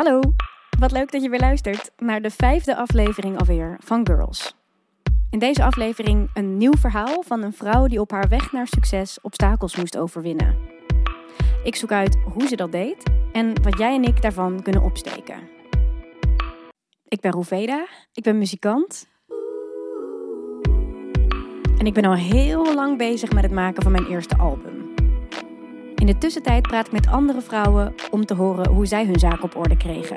Hallo, wat leuk dat je weer luistert naar de vijfde aflevering alweer van Girls. In deze aflevering een nieuw verhaal van een vrouw die op haar weg naar succes obstakels moest overwinnen. Ik zoek uit hoe ze dat deed en wat jij en ik daarvan kunnen opsteken. Ik ben Roeveda, ik ben muzikant. En ik ben al heel lang bezig met het maken van mijn eerste album. In de tussentijd praat ik met andere vrouwen om te horen hoe zij hun zaak op orde kregen.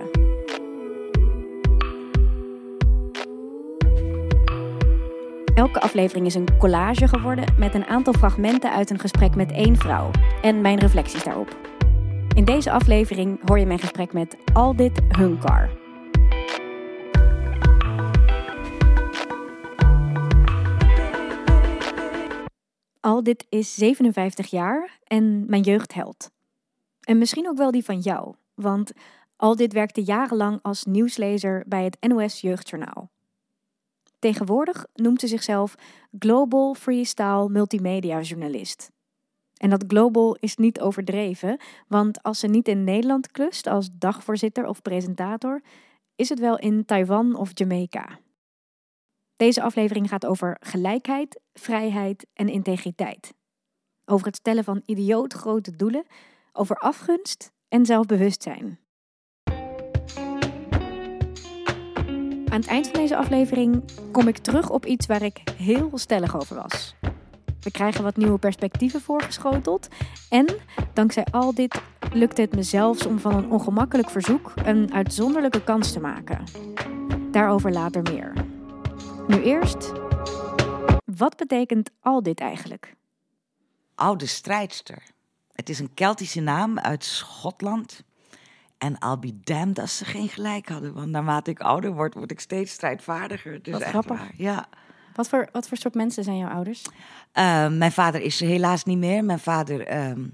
Elke aflevering is een collage geworden met een aantal fragmenten uit een gesprek met één vrouw en mijn reflecties daarop. In deze aflevering hoor je mijn gesprek met Aldit Hunkar. Aldit is 57 jaar en mijn jeugdheld. En misschien ook wel die van jou, want Aldit werkte jarenlang als nieuwslezer bij het NOS Jeugdjournaal. Tegenwoordig noemt ze zichzelf Global Freestyle Multimedia Journalist. En dat global is niet overdreven, want als ze niet in Nederland klust als dagvoorzitter of presentator, is het wel in Taiwan of Jamaica. Deze aflevering gaat over gelijkheid, vrijheid en integriteit. Over het stellen van idioot grote doelen, over afgunst en zelfbewustzijn. Aan het eind van deze aflevering kom ik terug op iets waar ik heel stellig over was. We krijgen wat nieuwe perspectieven voorgeschoteld. En dankzij al dit lukt het me zelfs om van een ongemakkelijk verzoek een uitzonderlijke kans te maken. Daarover later meer. Nu eerst, wat betekent al dit eigenlijk? Oude strijdster. Het is een Keltische naam uit Schotland. En I'll be damned als ze geen gelijk hadden. Want naarmate ik ouder word, word ik steeds strijdvaardiger. Dus Wat grappig. waar, Ja. Wat voor, wat voor soort mensen zijn jouw ouders? Eh, mijn vader is er helaas niet meer. Mijn vader ehm,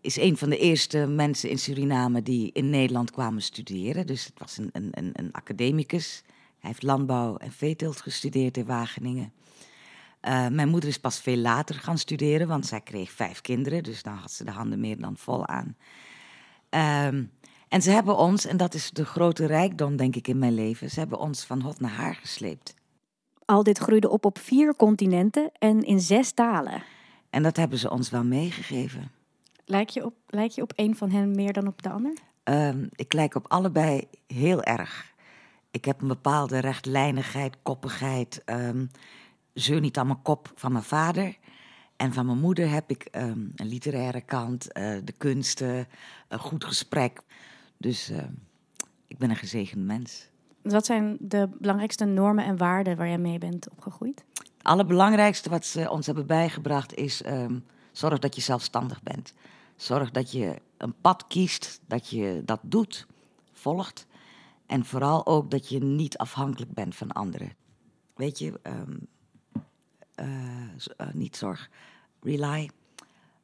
is een van de eerste mensen in Suriname die in Nederland kwamen studeren. Dus het was een, een, een, een academicus. Hij heeft landbouw en veeteelt gestudeerd in Wageningen. Eh, mijn moeder is pas veel later gaan studeren, want zij kreeg vijf kinderen. Dus dan had ze de handen meer dan vol aan. Ehm, en ze hebben ons, en dat is de grote rijkdom denk ik in mijn leven, ze hebben ons van hot naar haar gesleept. Al dit groeide op op vier continenten en in zes talen. En dat hebben ze ons wel meegegeven. Lijk je op, lijk je op een van hen meer dan op de ander? Ehm, ik lijk op allebei heel erg. Ik heb een bepaalde rechtlijnigheid, koppigheid. zeur niet aan mijn kop van mijn vader. En van mijn moeder heb ik ehm, een literaire kant, eh, de kunsten, een goed gesprek. Dus ehm, ik ben een gezegend mens. Wat zijn de belangrijkste normen en waarden waar jij mee bent opgegroeid? Het allerbelangrijkste wat ze ons hebben bijgebracht is: zorg dat je zelfstandig bent. Zorg dat je een pad kiest, dat je dat doet, volgt. En vooral ook dat je niet afhankelijk bent van anderen. Weet je, ehm, eh, eh, niet zorg, rely.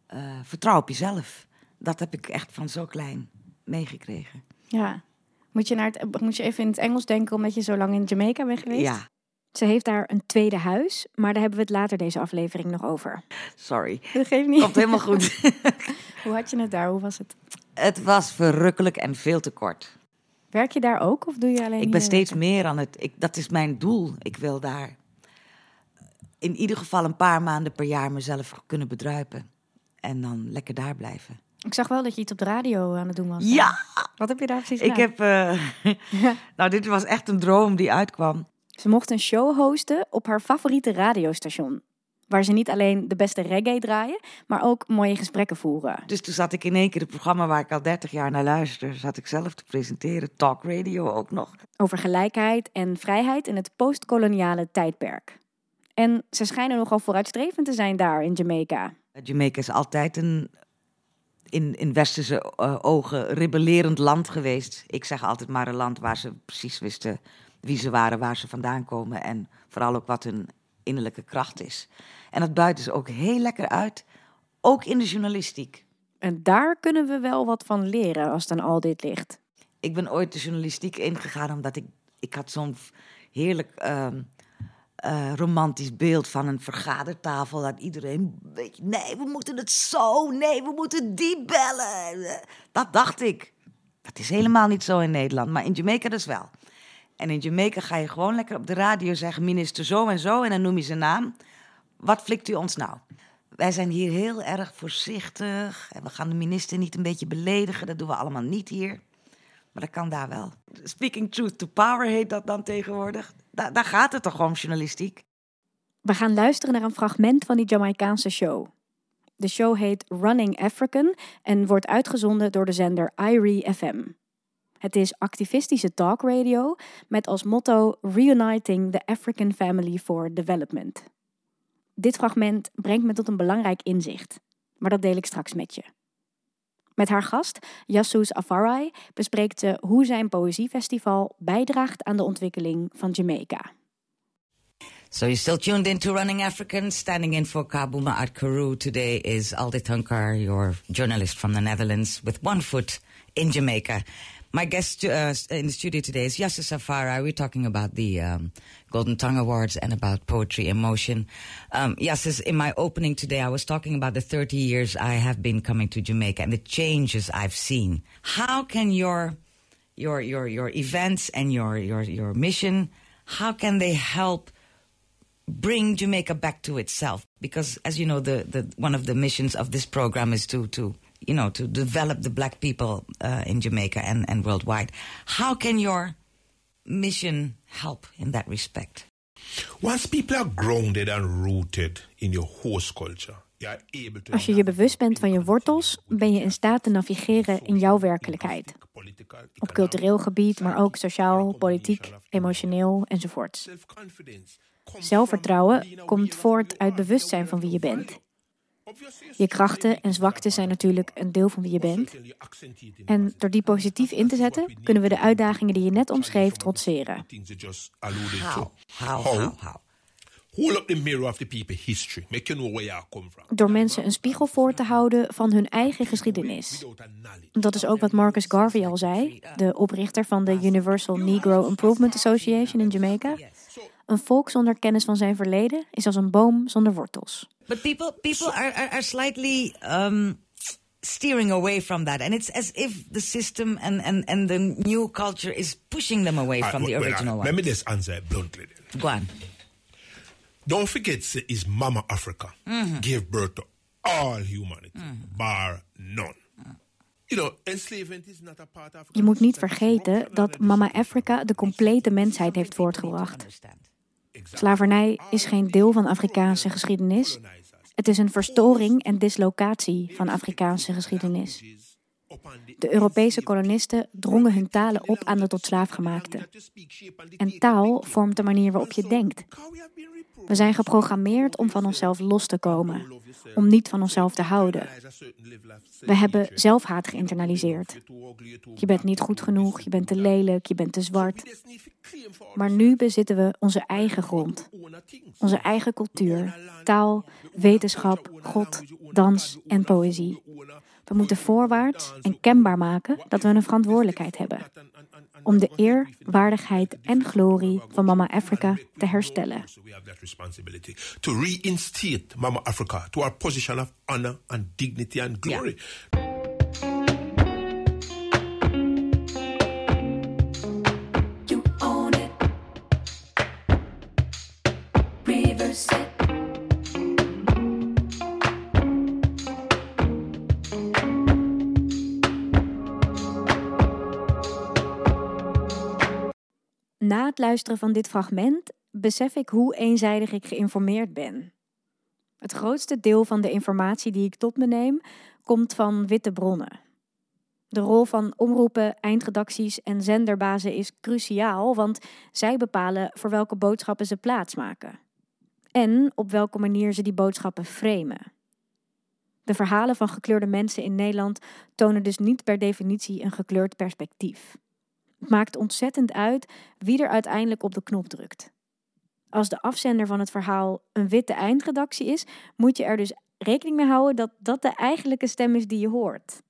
Eh, vertrouw op jezelf. Dat heb ik echt van zo klein meegekregen. Ja. Moet je, naar het, moet je even in het Engels denken omdat je zo lang in Jamaica bent geweest? Ja, Ze heeft daar een tweede huis, maar daar hebben we het later deze aflevering nog over. sorry. Dat geeft niet. Komt helemaal goed. Hoe had je het daar? Hoe was het? het was verrukkelijk en veel te kort. Werk je daar ook of doe je alleen Ik ben steeds werken? meer aan het. Ik, dat is mijn doel. Ik wil daar in ieder geval een paar maanden per jaar mezelf kunnen bedruipen. En dan lekker daar blijven. Ik zag wel dat je iets op de radio aan het doen was. Ja, Wat heb je daar precies ik gedaan? heb. eh, nou, dit was echt een droom die uitkwam. Ze mocht een show hosten op haar favoriete radiostation. Waar ze niet alleen de beste reggae draaien, maar ook mooie gesprekken voeren. Dus toen zat ik in één keer het programma waar ik al 30 jaar naar luister, zat ik zelf te presenteren. Talk radio ook nog. Over gelijkheid en vrijheid in het postkoloniale tijdperk. En ze schijnen nogal vooruitstrevend te zijn daar in Jamaica. Jamaica is altijd een in, in westerse eh, ogen rebellerend land geweest. Ik zeg altijd maar een land waar ze precies wisten wie ze waren, waar ze vandaan komen en vooral ook wat hun innerlijke kracht is. En dat buiten ze ook heel lekker uit, ook in de journalistiek. En daar kunnen we wel wat van leren als aan al dit ligt. Ik ben ooit de journalistiek ingegaan omdat ik, ik had zo'n heerlijk ehm, eh, romantisch beeld van een vergadertafel. Dat iedereen, weet je, nee, we moeten het zo, nee, we moeten die bellen. Dat dacht ik. Dat is helemaal niet zo in Nederland, maar in Jamaica dus wel. En in Jamaica ga je gewoon lekker op de radio zeggen: minister zo en zo, en dan noem je zijn naam. Wat flikt u ons nou? Wij zijn hier heel erg voorzichtig. En we gaan de minister niet een beetje beledigen. Dat doen we allemaal niet hier. Maar dat kan daar wel. Speaking truth to power heet dat dan tegenwoordig. daar gaat het toch om, journalistiek? We gaan luisteren naar een fragment van die Jamaicaanse show. De show heet Running African en wordt uitgezonden door de zender IRI FM. Het is activistische talkradio met als motto Reuniting the African Family for Development. Dit fragment brengt me tot een belangrijk inzicht, maar dat deel ik straks met je. Met haar gast, Yasus Afarai, bespreekt ze hoe zijn poëziefestival bijdraagt aan de ontwikkeling van Jamaica. So you're still tuned in to Running African. Standing in for Kabuma at Karoo today is Aldit Hunkar, your journalist from the Netherlands, with one foot in Jamaica. My guest uh, in the studio today is Yasser Safara. We're talking about the um, Golden Tongue Awards and about poetry in motion. Um, Yasser, in my opening today, I was talking about the 30 years I have been coming to Jamaica and the changes I've seen. How can your your your your events and your your your mission, how can they help bring Jamaica back to itself? Because, as you know, the, the one of the missions of this program is to to you know, to develop the black people uh, in Jamaica and, and worldwide. How can your mission help in that respect? Once people are grounded and rooted in your host culture, Als je je bewust bent van je wortels, ben je in staat te navigeren in jouw werkelijkheid. Op cultureel gebied, maar ook sociaal, politiek, emotioneel enzovoort. Zelfvertrouwen komt voort uit bewustzijn van wie je bent. Je krachten en zwaktes zijn natuurlijk een deel van wie je bent. En door die positief in te zetten, kunnen we de uitdagingen die je net omschreef trotseren. Door mensen een spiegel voor te houden van hun eigen geschiedenis. Dat is ook wat Marcus Garvey al zei, de oprichter van de Universal Negro Improvement Association in Jamaica. Een volk zonder kennis van zijn verleden is als een boom zonder wortels. But people people are, are, are slightly um, steering away from that, and it's as if the system and, and, and the new culture is pushing them away from the original one. Let me just answer it bluntly. Then. Go on. Don't forget, is Mama Africa mm-hmm. gave birth to all humanity, mm-hmm. bar none. Je moet niet vergeten dat Mama Africa de complete mensheid heeft voortgebracht. Slavernij is geen deel van Afrikaanse geschiedenis. Het is een verstoring en dislocatie van Afrikaanse geschiedenis. De Europese kolonisten drongen hun talen op aan de tot slaafgemaakten. En taal vormt de manier waarop je denkt. We zijn geprogrammeerd om van onszelf los te komen, om niet van onszelf te houden. We hebben zelfhaat geïnternaliseerd. Je bent niet goed genoeg, je bent te lelijk, je bent te zwart. Maar nu bezitten we onze eigen grond, onze eigen cultuur, taal, wetenschap, God, dans en poëzie. We moeten voorwaarts en kenbaar maken dat we een verantwoordelijkheid hebben om de eer, waardigheid en glorie van Mama Africa te herstellen. To reinstate Mama Africa to our position of honor and dignity and glory. Luisteren van dit fragment besef ik hoe eenzijdig ik geïnformeerd ben. Het grootste deel van de informatie die ik tot me neem komt van witte bronnen. De rol van omroepen, eindredacties en zenderbazen is cruciaal, want zij bepalen voor welke boodschappen ze plaatsmaken. En op welke manier ze die boodschappen framen. De verhalen van gekleurde mensen in Nederland tonen dus niet per definitie een gekleurd perspectief. Maakt ontzettend uit wie er uiteindelijk op de knop drukt. Als de afzender van het verhaal een witte eindredactie is, moet je er dus rekening mee houden dat dat de eigenlijke stem is die je hoort.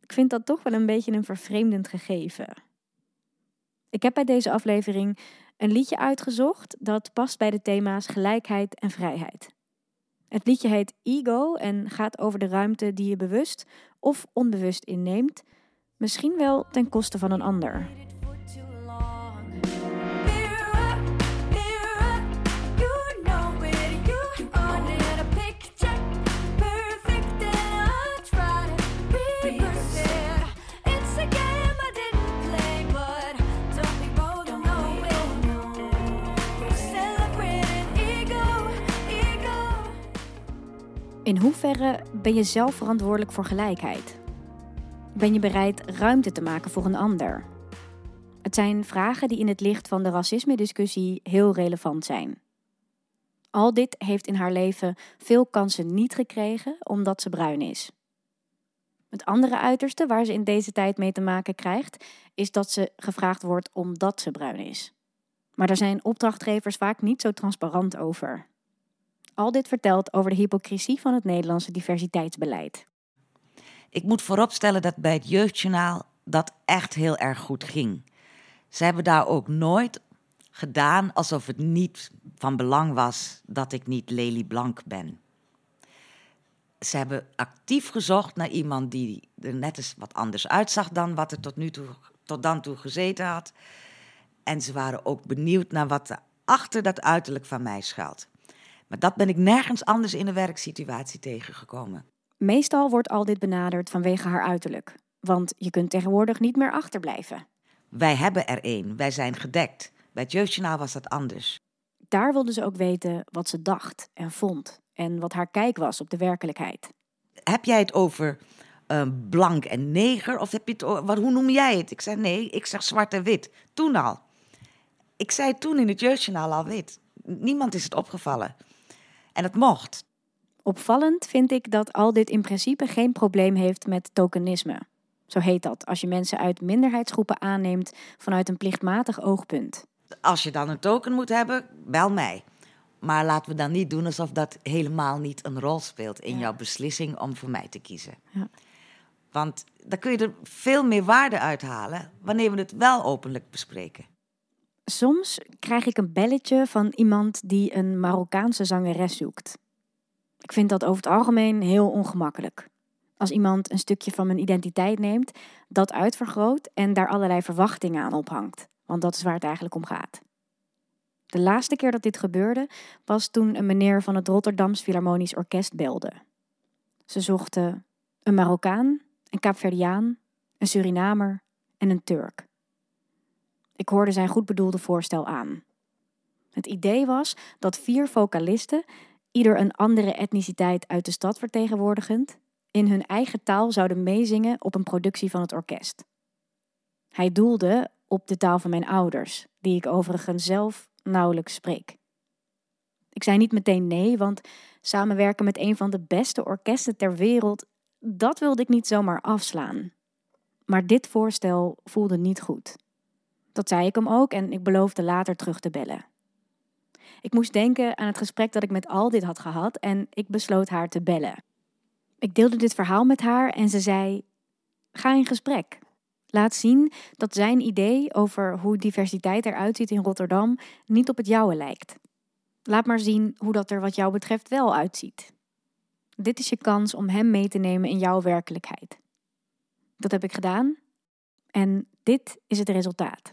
Ik vind dat toch wel een beetje een vervreemdend gegeven. Ik heb bij deze aflevering een liedje uitgezocht dat past bij de thema's gelijkheid en vrijheid. Het liedje heet Ego en gaat over de ruimte die je bewust of onbewust inneemt Misschien wel ten koste van een ander. In hoeverre ben je zelf verantwoordelijk voor gelijkheid? Ben je bereid ruimte te maken voor een ander? Het zijn vragen die in het licht van de racisme-discussie heel relevant zijn. Al dit heeft in haar leven veel kansen niet gekregen omdat ze bruin is. Het andere uiterste waar ze in deze tijd mee te maken krijgt, is dat ze gevraagd wordt omdat ze bruin is. Maar daar zijn opdrachtgevers vaak niet zo transparant over. Al dit vertelt over de hypocrisie van het Nederlandse diversiteitsbeleid. Ik moet vooropstellen dat bij het Jeugdjournaal dat echt heel erg goed ging. Ze hebben daar ook nooit gedaan alsof het niet van belang was dat ik niet Lely Blank ben. Ze hebben actief gezocht naar iemand die er net eens wat anders uitzag dan wat er tot, nu toe, tot dan toe gezeten had. En ze waren ook benieuwd naar wat er achter dat uiterlijk van mij schuilt. Maar dat ben ik nergens anders in een werksituatie tegengekomen. Meestal wordt al dit benaderd vanwege haar uiterlijk. Want je kunt tegenwoordig niet meer achterblijven. Wij hebben er één, wij zijn gedekt. Bij het Jeugdjournaal was dat anders. Daar wilde ze ook weten wat ze dacht en vond. En wat haar kijk was op de werkelijkheid. Heb jij het over uh, blank en neger? Of heb je het over, wat, hoe noem jij het? Ik zei nee, ik zeg zwart en wit. Toen al. Ik zei toen in het Jeugdjournaal al wit. Niemand is het opgevallen. En het mocht. Opvallend vind ik dat al dit in principe geen probleem heeft met tokenisme. Zo heet dat, als je mensen uit minderheidsgroepen aanneemt vanuit een plichtmatig oogpunt. Als je dan een token moet hebben, bel mij. Maar laten we dan niet doen alsof dat helemaal niet een rol speelt in jouw beslissing om voor mij te kiezen. Ja. Want dan kun je er veel meer waarde uithalen wanneer we het wel openlijk bespreken. Soms krijg ik een belletje van iemand die een Marokkaanse zangeres zoekt. Ik vind dat over het algemeen heel ongemakkelijk. Als iemand een stukje van mijn identiteit neemt, dat uitvergroot en daar allerlei verwachtingen aan ophangt. Want dat is waar het eigenlijk om gaat. De laatste keer dat dit gebeurde was toen een meneer van het Rotterdams Philharmonisch Orkest belde. Ze zochten een Marokkaan, een Kaapverdiaan, een Surinamer en een Turk. Ik hoorde zijn goed bedoelde voorstel aan. Het idee was dat vier vocalisten, ieder een andere etniciteit uit de stad vertegenwoordigend, in hun eigen taal zouden meezingen op een productie van het orkest. Hij doelde op de taal van mijn ouders, die ik overigens zelf nauwelijks spreek. Ik zei niet meteen nee, want samenwerken met een van de beste orkesten ter wereld, dat wilde ik niet zomaar afslaan. Maar dit voorstel voelde niet goed. Dat zei ik hem ook en ik beloofde later terug te bellen. Ik moest denken aan het gesprek dat ik met Aldit had gehad en ik besloot haar te bellen. Ik deelde dit verhaal met haar en ze zei: Ga in gesprek. Laat zien dat zijn idee over hoe diversiteit eruit ziet in Rotterdam niet op het jouwe lijkt. Laat maar zien hoe dat er wat jou betreft wel uitziet. Dit is je kans om hem mee te nemen in jouw werkelijkheid. Dat heb ik gedaan en dit is het resultaat.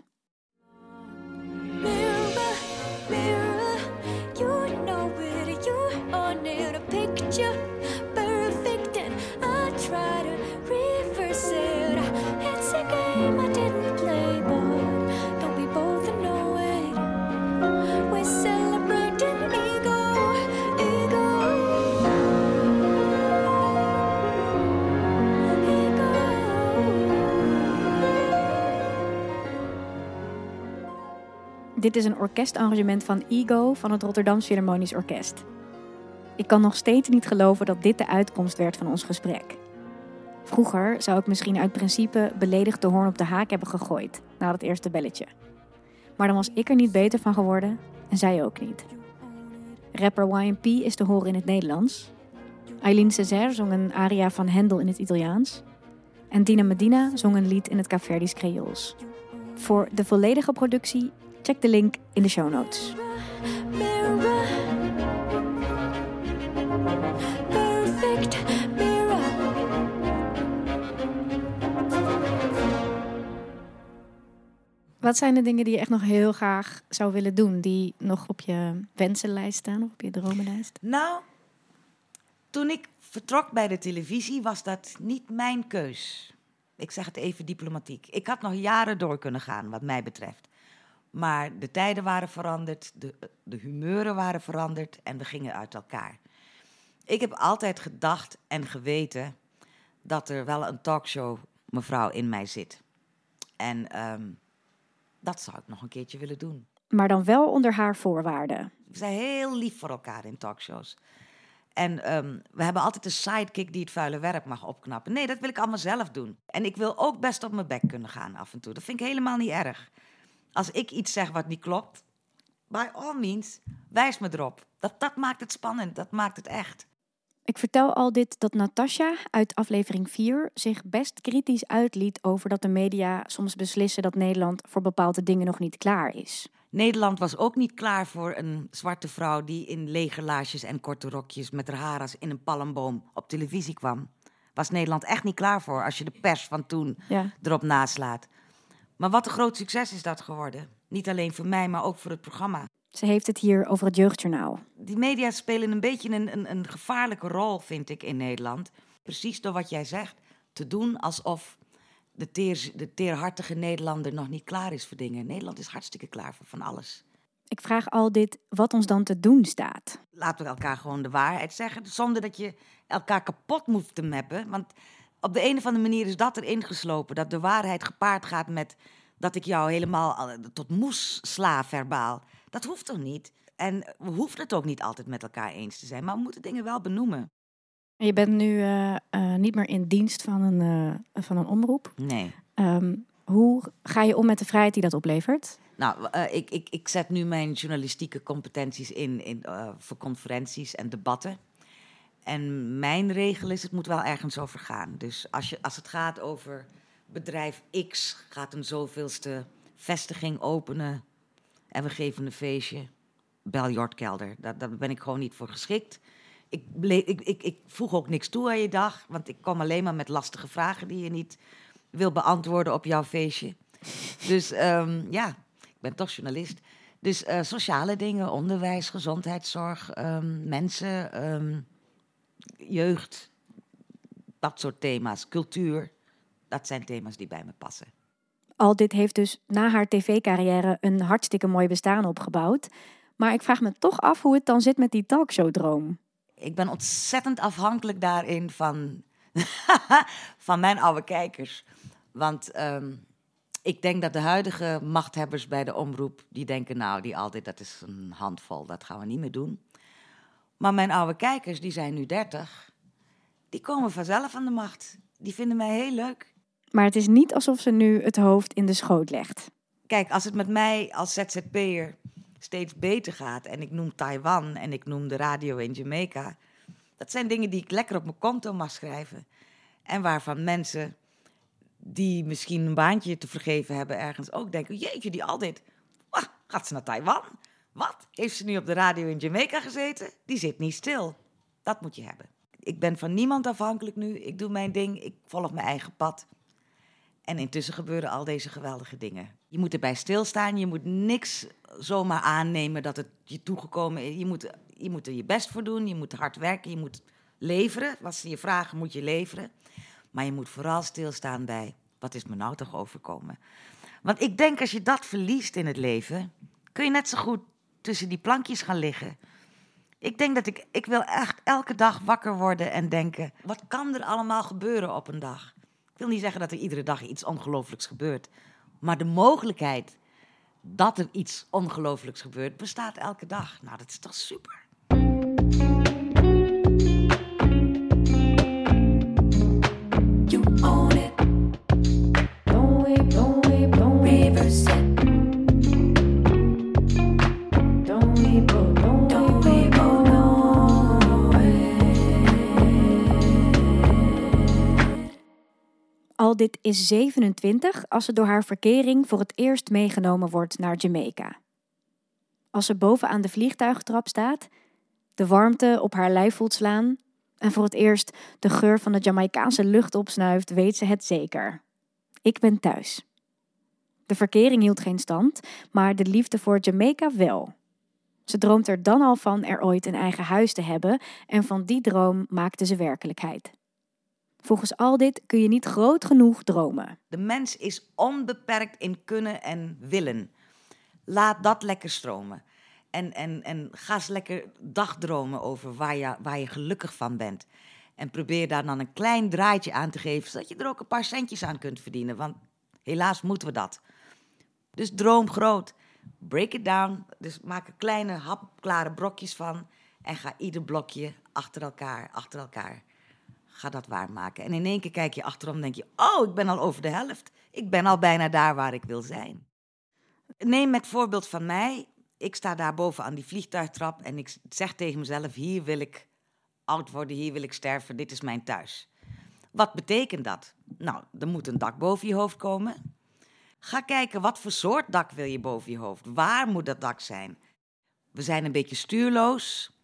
Dit is een orkestarrangement van Ego van het Rotterdam Philharmonisch Orkest. Ik kan nog steeds niet geloven dat dit de uitkomst werd van ons gesprek. Vroeger zou ik misschien uit principe beledigd de hoorn op de haak hebben gegooid na dat eerste belletje. Maar dan was ik er niet beter van geworden en zij ook niet. Rapper YMP is te horen in het Nederlands. Eileen Césaire zong een aria van Hendel in het Italiaans. En Dina Medina zong een lied in het Caverdisch Creools. Voor de volledige productie Check de link in de show notes. Wat zijn de dingen die je echt nog heel graag zou willen doen, die nog op je wensenlijst staan of op je dromenlijst? Nou, toen ik vertrok bij de televisie was dat niet mijn keus. Ik zeg het even diplomatiek. Ik had nog jaren door kunnen gaan, wat mij betreft. Maar de tijden waren veranderd, de, de humeuren waren veranderd en we gingen uit elkaar. Ik heb altijd gedacht en geweten dat er wel een talkshow mevrouw in mij zit. En ehm, dat zou ik nog een keertje willen doen. Maar dan wel onder haar voorwaarden. We zijn heel lief voor elkaar in talkshows. En ehm, we hebben altijd een sidekick die het vuile werk mag opknappen. Nee, dat wil ik allemaal zelf doen. En ik wil ook best op mijn bek kunnen gaan af en toe. Dat vind ik helemaal niet erg. Als ik iets zeg wat niet klopt, by all means, wijs me erop. Dat, dat maakt het spannend, dat maakt het echt. Ik vertel al dit dat Natasja uit aflevering 4 zich best kritisch uitliet over dat de media soms beslissen dat Nederland voor bepaalde dingen nog niet klaar is. Nederland was ook niet klaar voor een zwarte vrouw die in lege laarsjes en korte rokjes met haar als in een palmboom op televisie kwam. Was Nederland echt niet klaar voor als je de pers van toen Ja. erop naslaat. Maar wat een groot succes is dat geworden. Niet alleen voor mij, maar ook voor het programma. Ze heeft het hier over het jeugdjournaal. Die media spelen een beetje een, een, een gevaarlijke rol, vind ik, in Nederland. Precies door wat jij zegt. Te doen alsof de, teer, de teerhartige Nederlander nog niet klaar is voor dingen. Nederland is hartstikke klaar voor van alles. Ik vraag al dit wat ons dan te doen staat. Laten we elkaar gewoon de waarheid zeggen. Zonder dat je elkaar kapot moet te meppen. Want op de een of andere manier is dat erin geslopen. Dat de waarheid gepaard gaat met dat ik jou helemaal al- tot moes sla verbaal. Dat hoeft toch niet? En we hoeven het ook niet altijd met elkaar eens te zijn. Maar we moeten dingen wel benoemen. Je bent nu eh, eh, niet meer in dienst van een, eh, van een omroep. Nee. Ehm, hoe ga je om met de vrijheid die dat oplevert? Nou, eh, ik, ik, ik zet nu mijn journalistieke competenties in, in eh, voor conferenties en debatten. En mijn regel is, het moet wel ergens over gaan. Dus als, je, als het gaat over bedrijf X, gaat een zoveelste vestiging openen en we geven een feestje, bel Jort Kelder. Daar, ben ik gewoon niet voor geschikt. Ik, ik, ik, ik voeg ook niks toe aan je dag, want ik kom alleen maar met lastige vragen die je niet wil beantwoorden op jouw feestje. Dus ehm, ja, ik ben toch journalist. Dus eh, sociale dingen, onderwijs, gezondheidszorg, ehm, mensen, ehm, jeugd, dat soort thema's, cultuur. Dat zijn thema's die bij me passen. Al dit heeft dus na haar tv-carrière een hartstikke mooi bestaan opgebouwd. Maar ik vraag me toch af hoe het dan zit met die talkshowdroom. Ik ben ontzettend afhankelijk daarin van, van mijn oude kijkers. Want ehm, ik denk dat de huidige machthebbers bij de omroep... die denken, nou, die altijd, dat is een handvol, dat gaan we niet meer doen. Maar mijn oude kijkers, die zijn nu 30, die komen vanzelf aan de macht. Die vinden mij heel leuk. Maar het is niet alsof ze nu het hoofd in de schoot legt. Kijk, als het met mij als ZZP'er steeds beter gaat... en ik noem Taiwan en ik noem de radio in Jamaica... dat zijn dingen die ik lekker op mijn konto mag schrijven. En waarvan mensen die misschien een baantje te vergeven hebben ergens ook denken... jeetje, die altijd, wah, gaat ze naar Taiwan? Wat? Heeft ze nu op de radio in Jamaica gezeten? Die zit niet stil. Dat moet je hebben. Ik ben van niemand afhankelijk nu. Ik doe mijn ding, ik volg mijn eigen pad. En intussen gebeuren al deze geweldige dingen. Je moet erbij stilstaan. Je moet niks zomaar aannemen dat het je toegekomen is. Je moet, je moet er je best voor doen. Je moet hard werken. Je moet leveren. Wat ze je vragen, moet je leveren. Maar je moet vooral stilstaan bij... wat is me nou toch overkomen? Want ik denk als je dat verliest in het leven... kun je net zo goed tussen die plankjes gaan liggen. Ik denk dat ik... Ik wil echt elke dag wakker worden en denken... wat kan er allemaal gebeuren op een dag? Ik wil niet zeggen dat er iedere dag iets ongelooflijks gebeurt. Maar de mogelijkheid dat er iets ongelooflijks gebeurt, bestaat elke dag. Nou, dat is toch super. Dit is 27 als ze door haar verkering voor het eerst meegenomen wordt naar Jamaica. Als ze bovenaan de vliegtuigtrap staat, de warmte op haar lijf voelt slaan en voor het eerst de geur van de Jamaicaanse lucht opsnuift, weet ze het zeker. Ik ben thuis. De verkering hield geen stand, maar de liefde voor Jamaica wel. Ze droomt er dan al van er ooit een eigen huis te hebben en van die droom maakte ze werkelijkheid. Volgens al dit kun je niet groot genoeg dromen. De mens is onbeperkt in kunnen en willen. Laat dat lekker stromen. En, en, en ga eens lekker dagdromen over waar je, waar je gelukkig van bent. En probeer daar dan een klein draadje aan te geven, zodat je er ook een paar centjes aan kunt verdienen. Want helaas moeten we dat. Dus droom groot. Break it down. Dus maak er kleine hapklare brokjes van. En ga ieder blokje achter elkaar, achter elkaar. Ga dat waarmaken. En in één keer kijk je achterom en denk je: Oh, ik ben al over de helft. Ik ben al bijna daar waar ik wil zijn. Neem met voorbeeld van mij. Ik sta daar boven aan die vliegtuigtrap en ik zeg tegen mezelf: Hier wil ik oud worden, hier wil ik sterven, dit is mijn thuis. Wat betekent dat? Nou, er moet een dak boven je hoofd komen. Ga kijken wat voor soort dak wil je boven je hoofd. Waar moet dat dak zijn? We zijn een beetje stuurloos.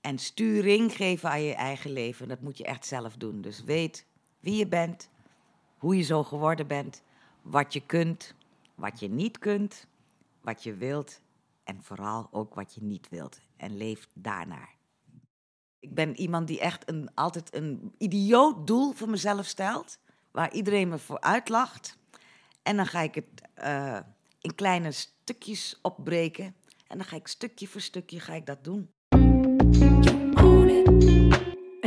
En sturing geven aan je eigen leven, dat moet je echt zelf doen. Dus weet wie je bent, hoe je zo geworden bent, wat je kunt, wat je niet kunt, wat je wilt en vooral ook wat je niet wilt. En leef daarnaar. Ik ben iemand die echt een, altijd een idioot doel voor mezelf stelt, waar iedereen me voor uitlacht. En dan ga ik het eh, in kleine stukjes opbreken. En dan ga ik stukje voor stukje ga ik dat doen.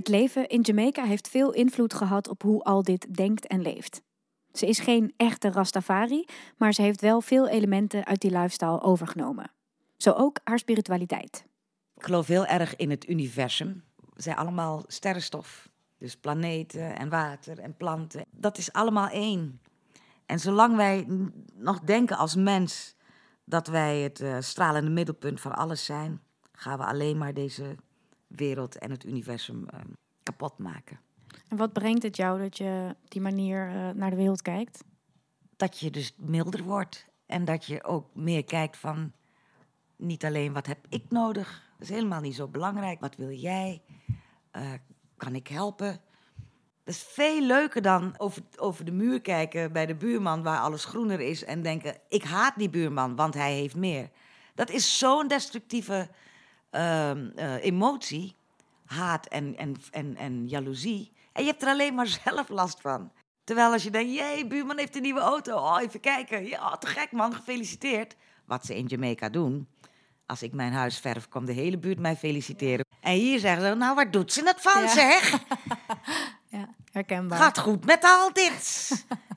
Het leven in Jamaica heeft veel invloed gehad op hoe al dit denkt en leeft. Ze is geen echte Rastafari, maar ze heeft wel veel elementen uit die lifestyle overgenomen. Zo ook haar spiritualiteit. Ik geloof heel erg in het universum. We zijn allemaal sterrenstof. Dus planeten en water en planten. Dat is allemaal één. En zolang wij nog denken als mens dat wij het eh, stralende middelpunt van alles zijn, gaan we alleen maar deze wereld en het universum eh, kapot maken. En wat brengt het jou dat je op die manier eh, naar de wereld kijkt? Dat je dus milder wordt en dat je ook meer kijkt van niet alleen wat heb ik nodig, dat is helemaal niet zo belangrijk. Wat wil jij? Eh, kan ik helpen? Dat is veel leuker dan over, over de muur kijken bij de buurman waar alles groener is en denken: ik haat die buurman, want hij heeft meer. Dat is zo'n destructieve ehm, eh, emotie, haat en, en, en, en jaloezie. En je hebt er alleen maar zelf last van. Terwijl als je denkt, jee, buurman heeft een nieuwe auto. Oh, even kijken. Ja, te gek man, gefeliciteerd. Wat ze in Jamaica doen. Als ik mijn huis verf, komt de hele buurt mij feliciteren. En hier zeggen ze, nou, waar doet ze het van, Ja. zeg? Ja, herkenbaar. Gaat goed met al dit.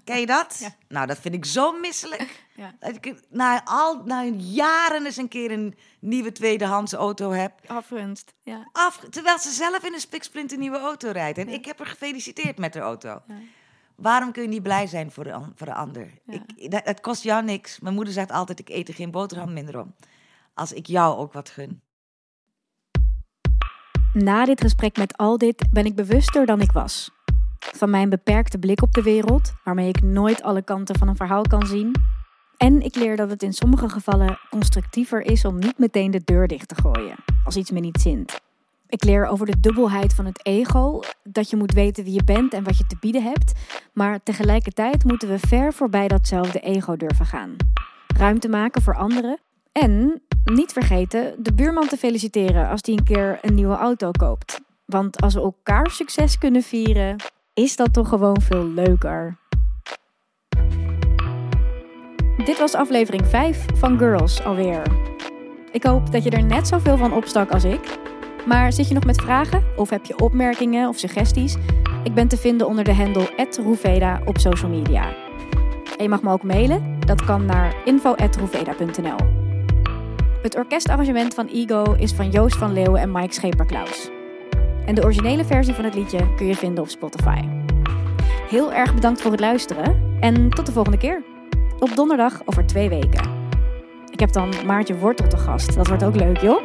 Ken je dat? Ja. Nou, dat vind ik zo misselijk. Ja. Dat ik na, al, na jaren eens een keer een nieuwe tweedehands auto heb. Afgunst. Ja. Af, terwijl ze zelf in een spiksplinter nieuwe auto rijdt. En ik heb haar gefeliciteerd met de auto. Ja. Waarom kun je niet blij zijn voor de, voor de ander? Ja. Ik, dat, het kost jou niks. Mijn moeder zegt altijd, ik eet er geen boterham minder om. Als ik jou ook wat gun. Na dit gesprek met al dit ben ik bewuster dan ik was. Van mijn beperkte blik op de wereld, waarmee ik nooit alle kanten van een verhaal kan zien. En ik leer dat het in sommige gevallen constructiever is om niet meteen de deur dicht te gooien, als iets me niet zint. Ik leer over de dubbelheid van het ego, dat je moet weten wie je bent en wat je te bieden hebt, maar tegelijkertijd moeten we ver voorbij datzelfde ego durven gaan. Ruimte maken voor anderen en niet vergeten de buurman te feliciteren als die een keer een nieuwe auto koopt. Want als we elkaar succes kunnen vieren, is dat toch gewoon veel leuker. Dit was aflevering 5 van Girls alweer. Ik hoop dat je er net zoveel van opstak als ik. Maar zit je nog met vragen of heb je opmerkingen of suggesties? Ik ben te vinden onder de handle @roeveda op social media. En je mag me ook mailen. Dat kan naar info@roeveda.nl. Het orkestarrangement van Ego is van Joost van Leeuwen en Mike Scheperklaus. En de originele versie van het liedje kun je vinden op Spotify. Heel erg bedankt voor het luisteren en tot de volgende keer. Op donderdag over twee weken. Ik heb dan Maartje Wortel te gast. Dat wordt ook leuk, joh.